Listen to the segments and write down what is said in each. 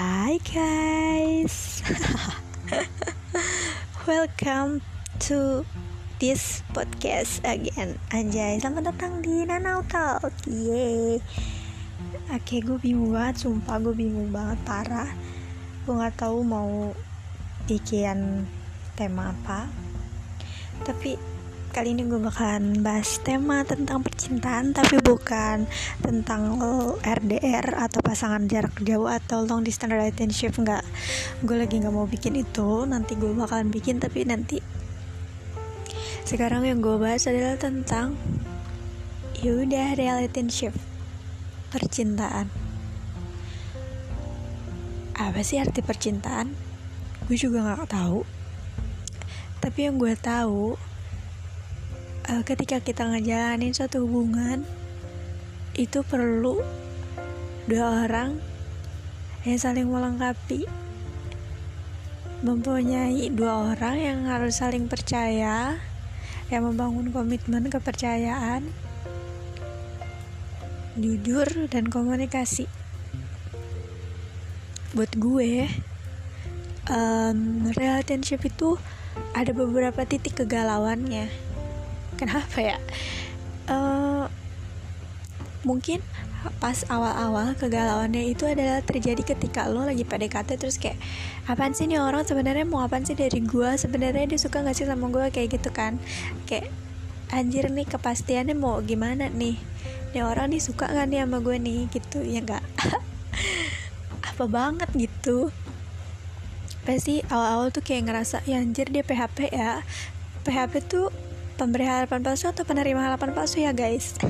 Hai guys. Welcome to this podcast again. Anjay, selamat datang di Nanau Talk. Oke, gue bingung banget, sumpah gue bingung banget, parah. Gue gak tahu mau bikin tema apa. Tapi kali ini gue bakalan bahas tema tentang percintaan tapi bukan tentang RDR atau pasangan jarak jauh atau long distance relationship nggak gue lagi nggak mau bikin itu nanti gue bakalan bikin tapi nanti. Sekarang yang gue bahas adalah tentang yaudah relationship percintaan. Apa sih arti percintaan? Gue juga nggak tahu. Tapi yang gue tahu uh, ketika kita ngejalanin suatu hubungan itu perlu dua orang yang saling melengkapi. Mempunyai dua orang yang harus saling percaya yang membangun komitmen kepercayaan jujur dan komunikasi. Buat gue um, relationship itu ada beberapa titik kegalauannya kenapa ya? Uh, mungkin pas awal-awal kegalauannya itu adalah terjadi ketika lo lagi PDKT terus kayak apaan sih nih orang? Sebenarnya mau apaan sih dari gue sebenarnya dia suka gak sih sama gue kayak gitu kan. Kayak anjir nih kepastiannya mau gimana nih? Nih orang nih suka gak nih sama gue nih? Gitu ya gak apa banget gitu. Pasti awal-awal tuh kayak ngerasa ya anjir dia PHP ya. PHP tuh pemberi harapan palsu atau penerima harapan palsu ya guys?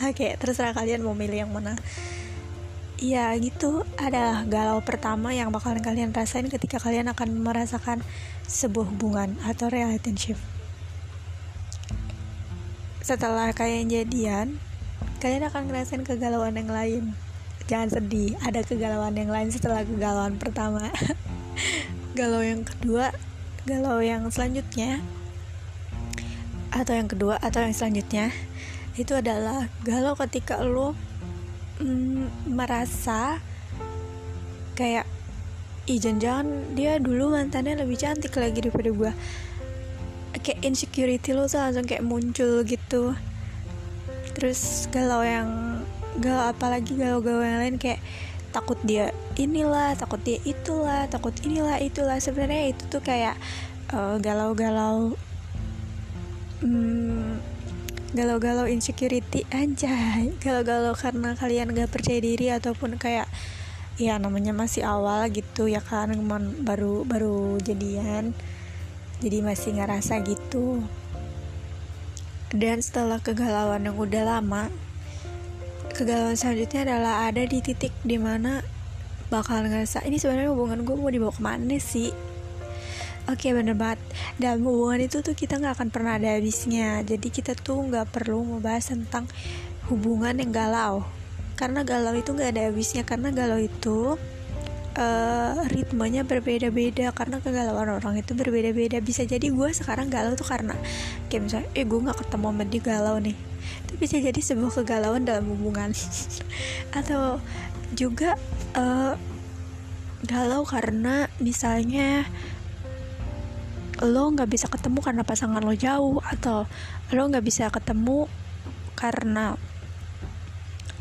Oke okay, terserah kalian mau milih yang mana. Ya gitu. Adalah galau pertama yang bakalan kalian rasain ketika kalian akan merasakan sebuah hubungan atau relationship. Setelah kalian jadian kalian akan ngerasain kegalauan yang lain. Jangan sedih ada kegalauan yang lain setelah kegalauan pertama. Galau yang kedua galau yang selanjutnya atau yang kedua atau yang selanjutnya itu adalah galau ketika lo mm, merasa kayak ih jangan dia dulu mantannya lebih cantik lagi daripada gue kayak insecurity lo tuh langsung kayak muncul gitu. Terus galau yang galau apalagi galau-galau yang lain kayak takut dia inilah takut dia itulah takut inilah itulah. Sebenarnya itu tuh kayak uh, galau-galau hmm, galau-galau insecurity anjay galau-galau karena kalian gak percaya diri ataupun kayak ya namanya masih awal gitu ya kan baru baru jadian. Jadi masih ngerasa gitu. Dan setelah kegalauan yang udah lama kegalauan selanjutnya adalah ada di titik di mana bakal ngerasa ini sebenarnya hubungan gue mau dibawa ke mana sih Oke okay, bener banget. Dalam hubungan itu tuh kita gak akan pernah ada habisnya. Jadi kita tuh gak perlu membahas tentang hubungan yang galau. Karena galau itu gak ada habisnya. Karena galau itu uh, ritmenya berbeda-beda. Karena kegalauan orang itu berbeda-beda. Bisa jadi gue sekarang galau tuh karena Kayak misalnya, eh gue gak ketemu sama dia galau nih. Itu bisa jadi sebuah kegalauan dalam hubungan. Atau juga uh, galau karena misalnya lo nggak bisa ketemu karena pasangan lo jauh atau lo nggak bisa ketemu karena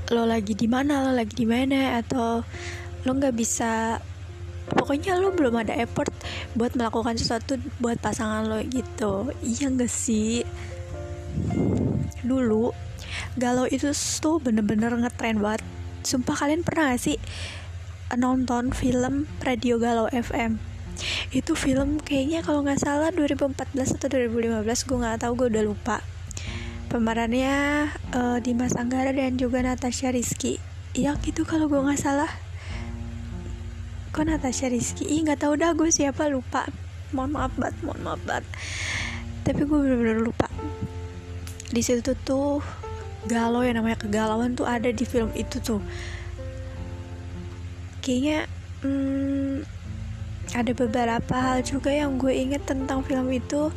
lo lagi di mana lo lagi di mana atau lo nggak bisa pokoknya lo belum ada effort buat melakukan sesuatu buat pasangan lo gitu. Iya gak sih? Dulu galau itu tuh bener-bener ngetren banget. Sumpah kalian pernah gak sih nonton film Radio Galau FM itu film kayaknya kalau nggak salah 2014 atau 2015 gue nggak tahu gue udah lupa. Pemerannya uh, Dimas Anggara dan juga Natasha Rizky. Ya gitu kalau gue nggak salah. Kok Natasha Rizky? Ih nggak tahu dah gue siapa lupa. Mohon maaf banget mohon maaf banget. Tapi gue bener-bener lupa. Di situ tuh galau yang namanya kegalauan tuh ada di film itu tuh. Kayaknya hmm, ada beberapa hal juga yang gue inget tentang film itu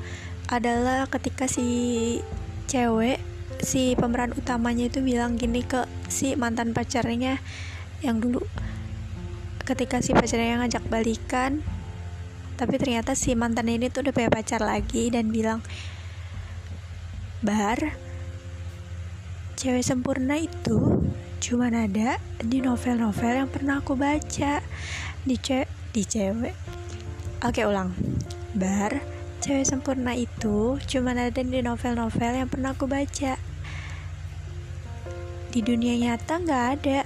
adalah ketika si cewek si pemeran utamanya itu bilang gini ke si mantan pacarnya yang dulu. Ketika si pacarnya ngajak balikan tapi ternyata si mantan ini tuh udah punya pacar lagi dan bilang bar cewek sempurna itu cuma ada di novel-novel yang pernah aku baca. Di ce di cewek. Oke ulang. Bar cewek sempurna itu cuma ada di novel-novel yang pernah aku baca. Di dunia nyata nggak ada.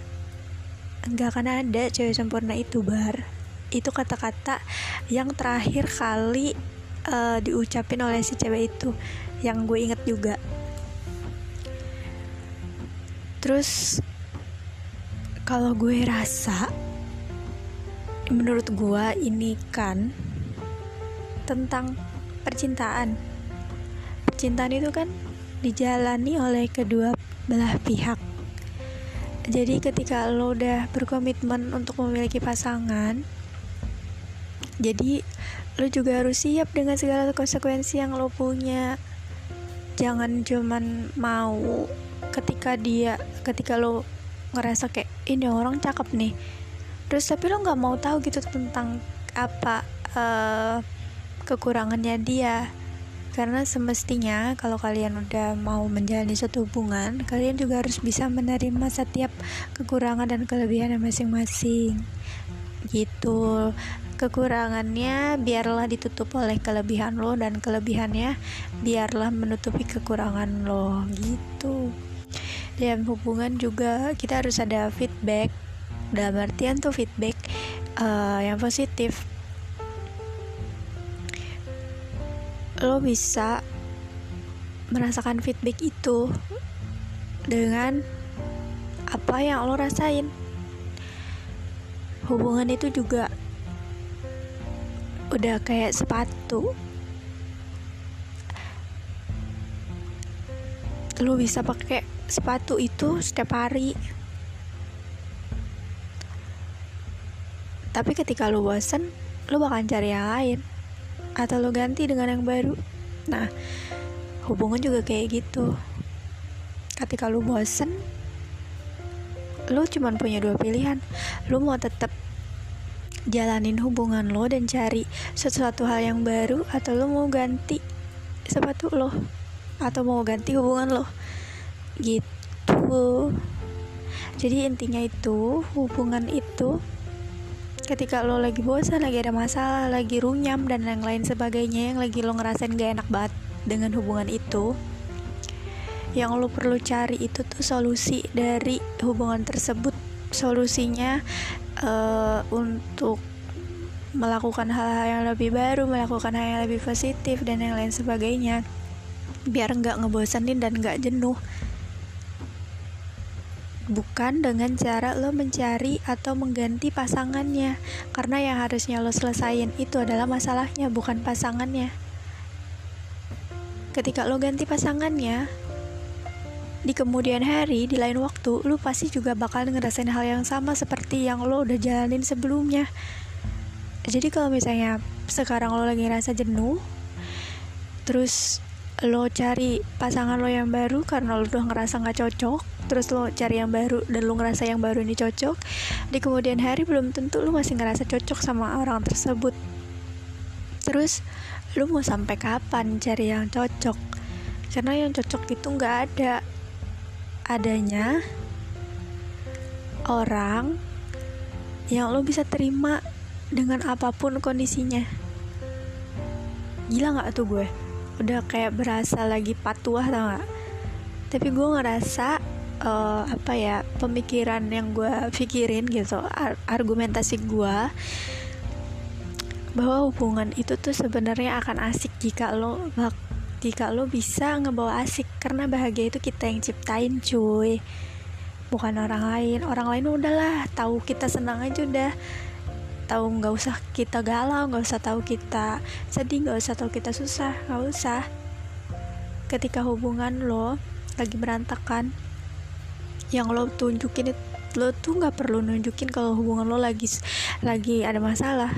Nggak akan ada cewek sempurna itu bar. Itu kata-kata yang terakhir kali uh, diucapin oleh si cewek itu yang gue inget juga. Terus kalau gue rasa menurut gue ini kan tentang percintaan. Percintaan itu kan dijalani oleh kedua belah pihak. Jadi ketika lo udah berkomitmen untuk memiliki pasangan jadi lo juga harus siap dengan segala konsekuensi yang lo punya. Jangan cuman mau ketika dia ketika lo ngerasa kayak ini orang cakep nih terus tapi lo nggak mau tahu gitu tentang apa uh, kekurangannya dia. Karena semestinya kalau kalian udah mau menjalani suatu hubungan kalian juga harus bisa menerima setiap kekurangan dan kelebihan masing-masing. Gitu. Kekurangannya biarlah ditutup oleh kelebihan lo dan kelebihannya biarlah menutupi kekurangan lo. Gitu. Dalam hubungan juga kita harus ada feedback dalam artian tuh feedback uh, yang positif. Lo bisa merasakan feedback itu dengan apa yang lo rasain. Hubungan itu juga udah kayak sepatu. Lo bisa pakai sepatu itu setiap hari tapi ketika lo bosen lo bakal cari yang lain. Atau lo ganti dengan yang baru. Nah hubungan juga kayak gitu. Ketika lo bosen lo cuma punya dua pilihan. Lo mau tetap jalanin hubungan lo dan cari sesuatu hal yang baru atau lo mau ganti sepatu lo atau mau ganti hubungan lo gitu. Jadi intinya itu hubungan itu ketika lo lagi bosan lagi ada masalah lagi runyam dan yang lain sebagainya yang lagi lo ngerasain gak enak banget dengan hubungan itu yang lo perlu cari itu tuh solusi dari hubungan tersebut. Solusinya uh, untuk melakukan hal-hal yang lebih baru melakukan hal yang lebih positif dan yang lain sebagainya. Biar nggak ngebosanin dan nggak jenuh bukan dengan cara lo mencari atau mengganti pasangannya karena yang harusnya lo selesain itu adalah masalahnya bukan pasangannya. Ketika lo ganti pasangannya di kemudian hari di lain waktu lo pasti juga bakal ngerasain hal yang sama seperti yang lo udah jalanin sebelumnya. Jadi kalau misalnya sekarang lo lagi ngerasa jenuh terus lo cari pasangan lo yang baru karena lo udah ngerasa nggak cocok terus lo cari yang baru dan lo ngerasa yang baru ini cocok di kemudian hari belum tentu lo masih ngerasa cocok sama orang tersebut. Terus lo mau sampai kapan cari yang cocok? Karena yang cocok itu nggak ada. Adanya orang yang lo bisa terima dengan apa pun kondisinya. Gila nggak tuh gue? Udah kayak berasa lagi patuah tau gak tapi gue ngerasa uh, apa ya pemikiran yang gue pikirin gitu ar argumentasi gue bahwa hubungan itu tuh sebenarnya akan asik jika lo jika lo bisa ngebawa asik. Karena bahagia itu kita yang ciptain cuy. Bukan orang lain. Orang lain udahlah tahu kita senang aja udah. Tahu nggak usah kita galau nggak usah tahu kita sedih nggak usah tahu kita susah nggak usah. Ketika hubungan lo lagi berantakan yang lo tunjukin lo tuh nggak perlu nunjukin kalau hubungan lo lagi lagi ada masalah.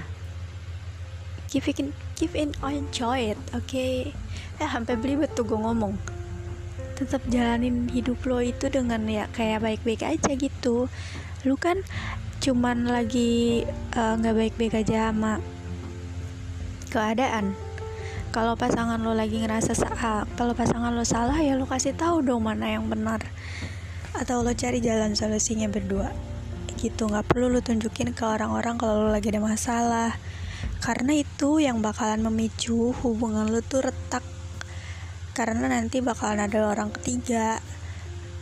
Keep in keep in enjoy it oke okay? eh sampai beli betul gue ngomong. Tetap jalanin hidup lo itu dengan ya kayak baik-baik aja gitu. Lu kan cuman lagi eh, nggak uh, baik-baik aja sama keadaan. Kalau pasangan lo lagi ngerasa salah kalau pasangan lo salah ya lo kasih tahu dong mana yang benar atau lo cari jalan solusinya berdua? Gitu nggak perlu lo tunjukin ke orang-orang kalau lo lagi ada masalah. Karena itu yang bakalan memicu hubungan lo tuh retak. Karena nanti bakalan ada orang ketiga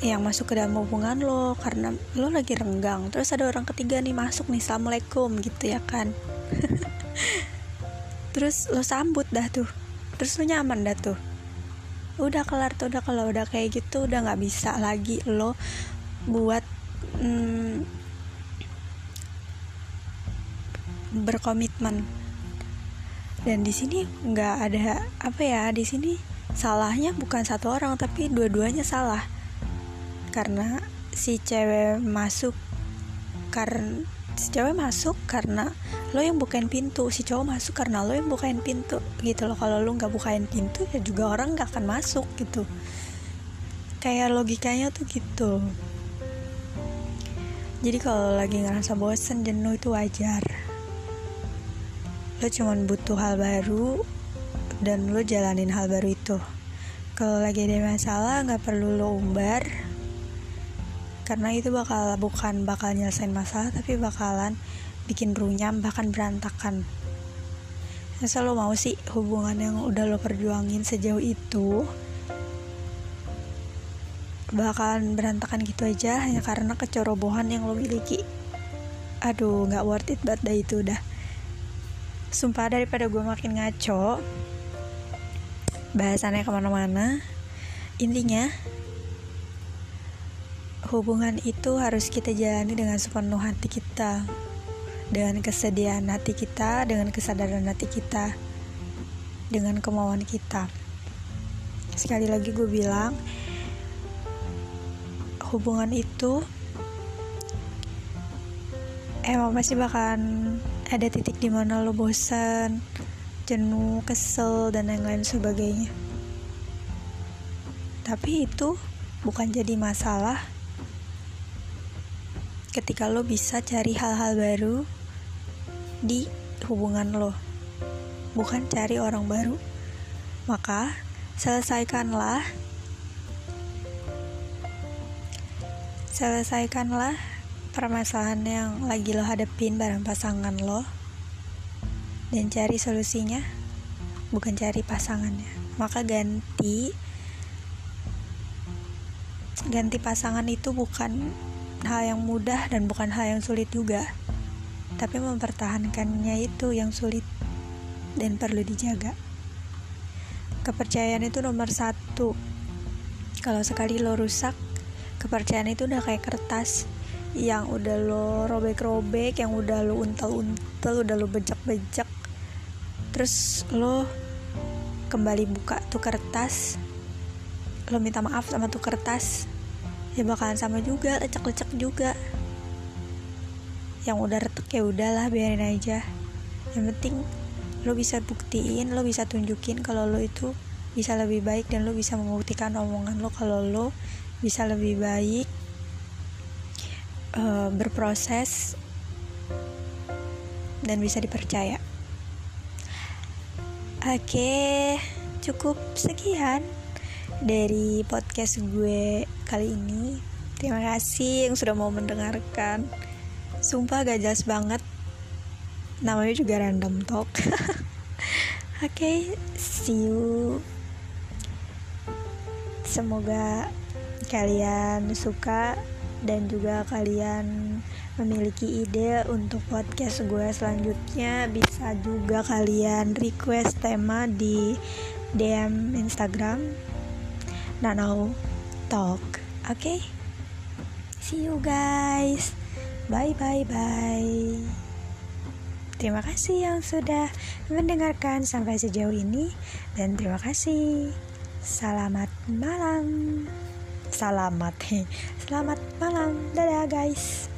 yang masuk ke dalam hubungan lo. Karena lo lagi renggang terus ada orang ketiga nih masuk nih assalamualaikum gitu ya kan. Terus lo sambut dah tuh. Terus lo nyaman dah tuh udah kelar tuh udah kalau udah kayak gitu udah nggak bisa lagi lo buat hmm, berkomitmen. Dan di sini nggak ada apa ya di sini salahnya bukan satu orang tapi dua-duanya salah. Karena si cewek masuk karena si cewek masuk karena lo yang bukain pintu. Si cowok masuk karena lo yang bukain pintu. Gitu loh kalau lo nggak bukain pintu ya juga orang nggak akan masuk gitu. Kayak logikanya tuh gitu. Jadi kalau lagi ngerasa bosen jenuh itu wajar. Lo cuman butuh hal baru dan lo jalanin hal baru itu. Kalau lagi ada masalah nggak perlu lo umbar. Karena itu bakal bukan bakal nyelesain masalah tapi bakalan bikin runyam bahkan berantakan. Masa lo mau sih hubungan yang udah lo perjuangin sejauh itu bakalan berantakan gitu aja hanya karena kecerobohan yang lo miliki. Aduh nggak worth it banget dah itu udah sumpah daripada gue makin ngaco bahasannya ke mana-mana intinya hubungan itu harus kita jalani dengan sepenuh hati kita dengan kesediaan hati kita dengan kesadaran hati kita dengan kemauan kita sekali lagi gue bilang hubungan itu emang pasti bakalan ada titik di mana lo bosan jenuh, kesel, dan lain-lain sebagainya. Tapi itu bukan jadi masalah ketika lo bisa cari hal-hal baru di hubungan lo. Bukan cari orang baru. Maka selesaikanlah. Selesaikanlah permasalahan yang lagi lo hadepin bareng pasangan lo. Dan cari solusinya. Bukan cari pasangannya. Maka ganti ganti pasangan itu bukan hal yang mudah dan bukan hal yang sulit juga. Tapi mempertahankannya itu yang sulit dan perlu dijaga. Kepercayaan itu nomor satu. Kalau sekali lo rusak kepercayaan itu udah kayak kertas yang udah lo robek-robek yang udah lo untel-untel udah lo bejak-bejak terus lo kembali buka tuh kertas. Lo minta maaf sama tuh kertas ya bakalan sama juga lecek-lecek juga. Yang udah retek ya udahlah biarin aja. Yang penting lo bisa buktiin lo bisa tunjukin kalau lo itu bisa lebih baik dan lo bisa membuktikan omongan lo kalau lo bisa lebih baik uh, berproses dan bisa dipercaya. Oke cukup sekian dari podcast gue kali ini. Terima kasih yang sudah mau mendengarkan. Sumpah gak jelas banget. Namanya juga random talk. Oke, okay, see you. Semoga kalian suka dan juga kalian memiliki ide untuk podcast gue selanjutnya bisa juga kalian request tema di DM Instagram Nano Talk. Oke, okay? see you guys. Bye bye bye. Terima kasih yang sudah mendengarkan sampai sejauh ini dan terima kasih. Selamat malam. Selamat. Selamat malam. Dadah guys.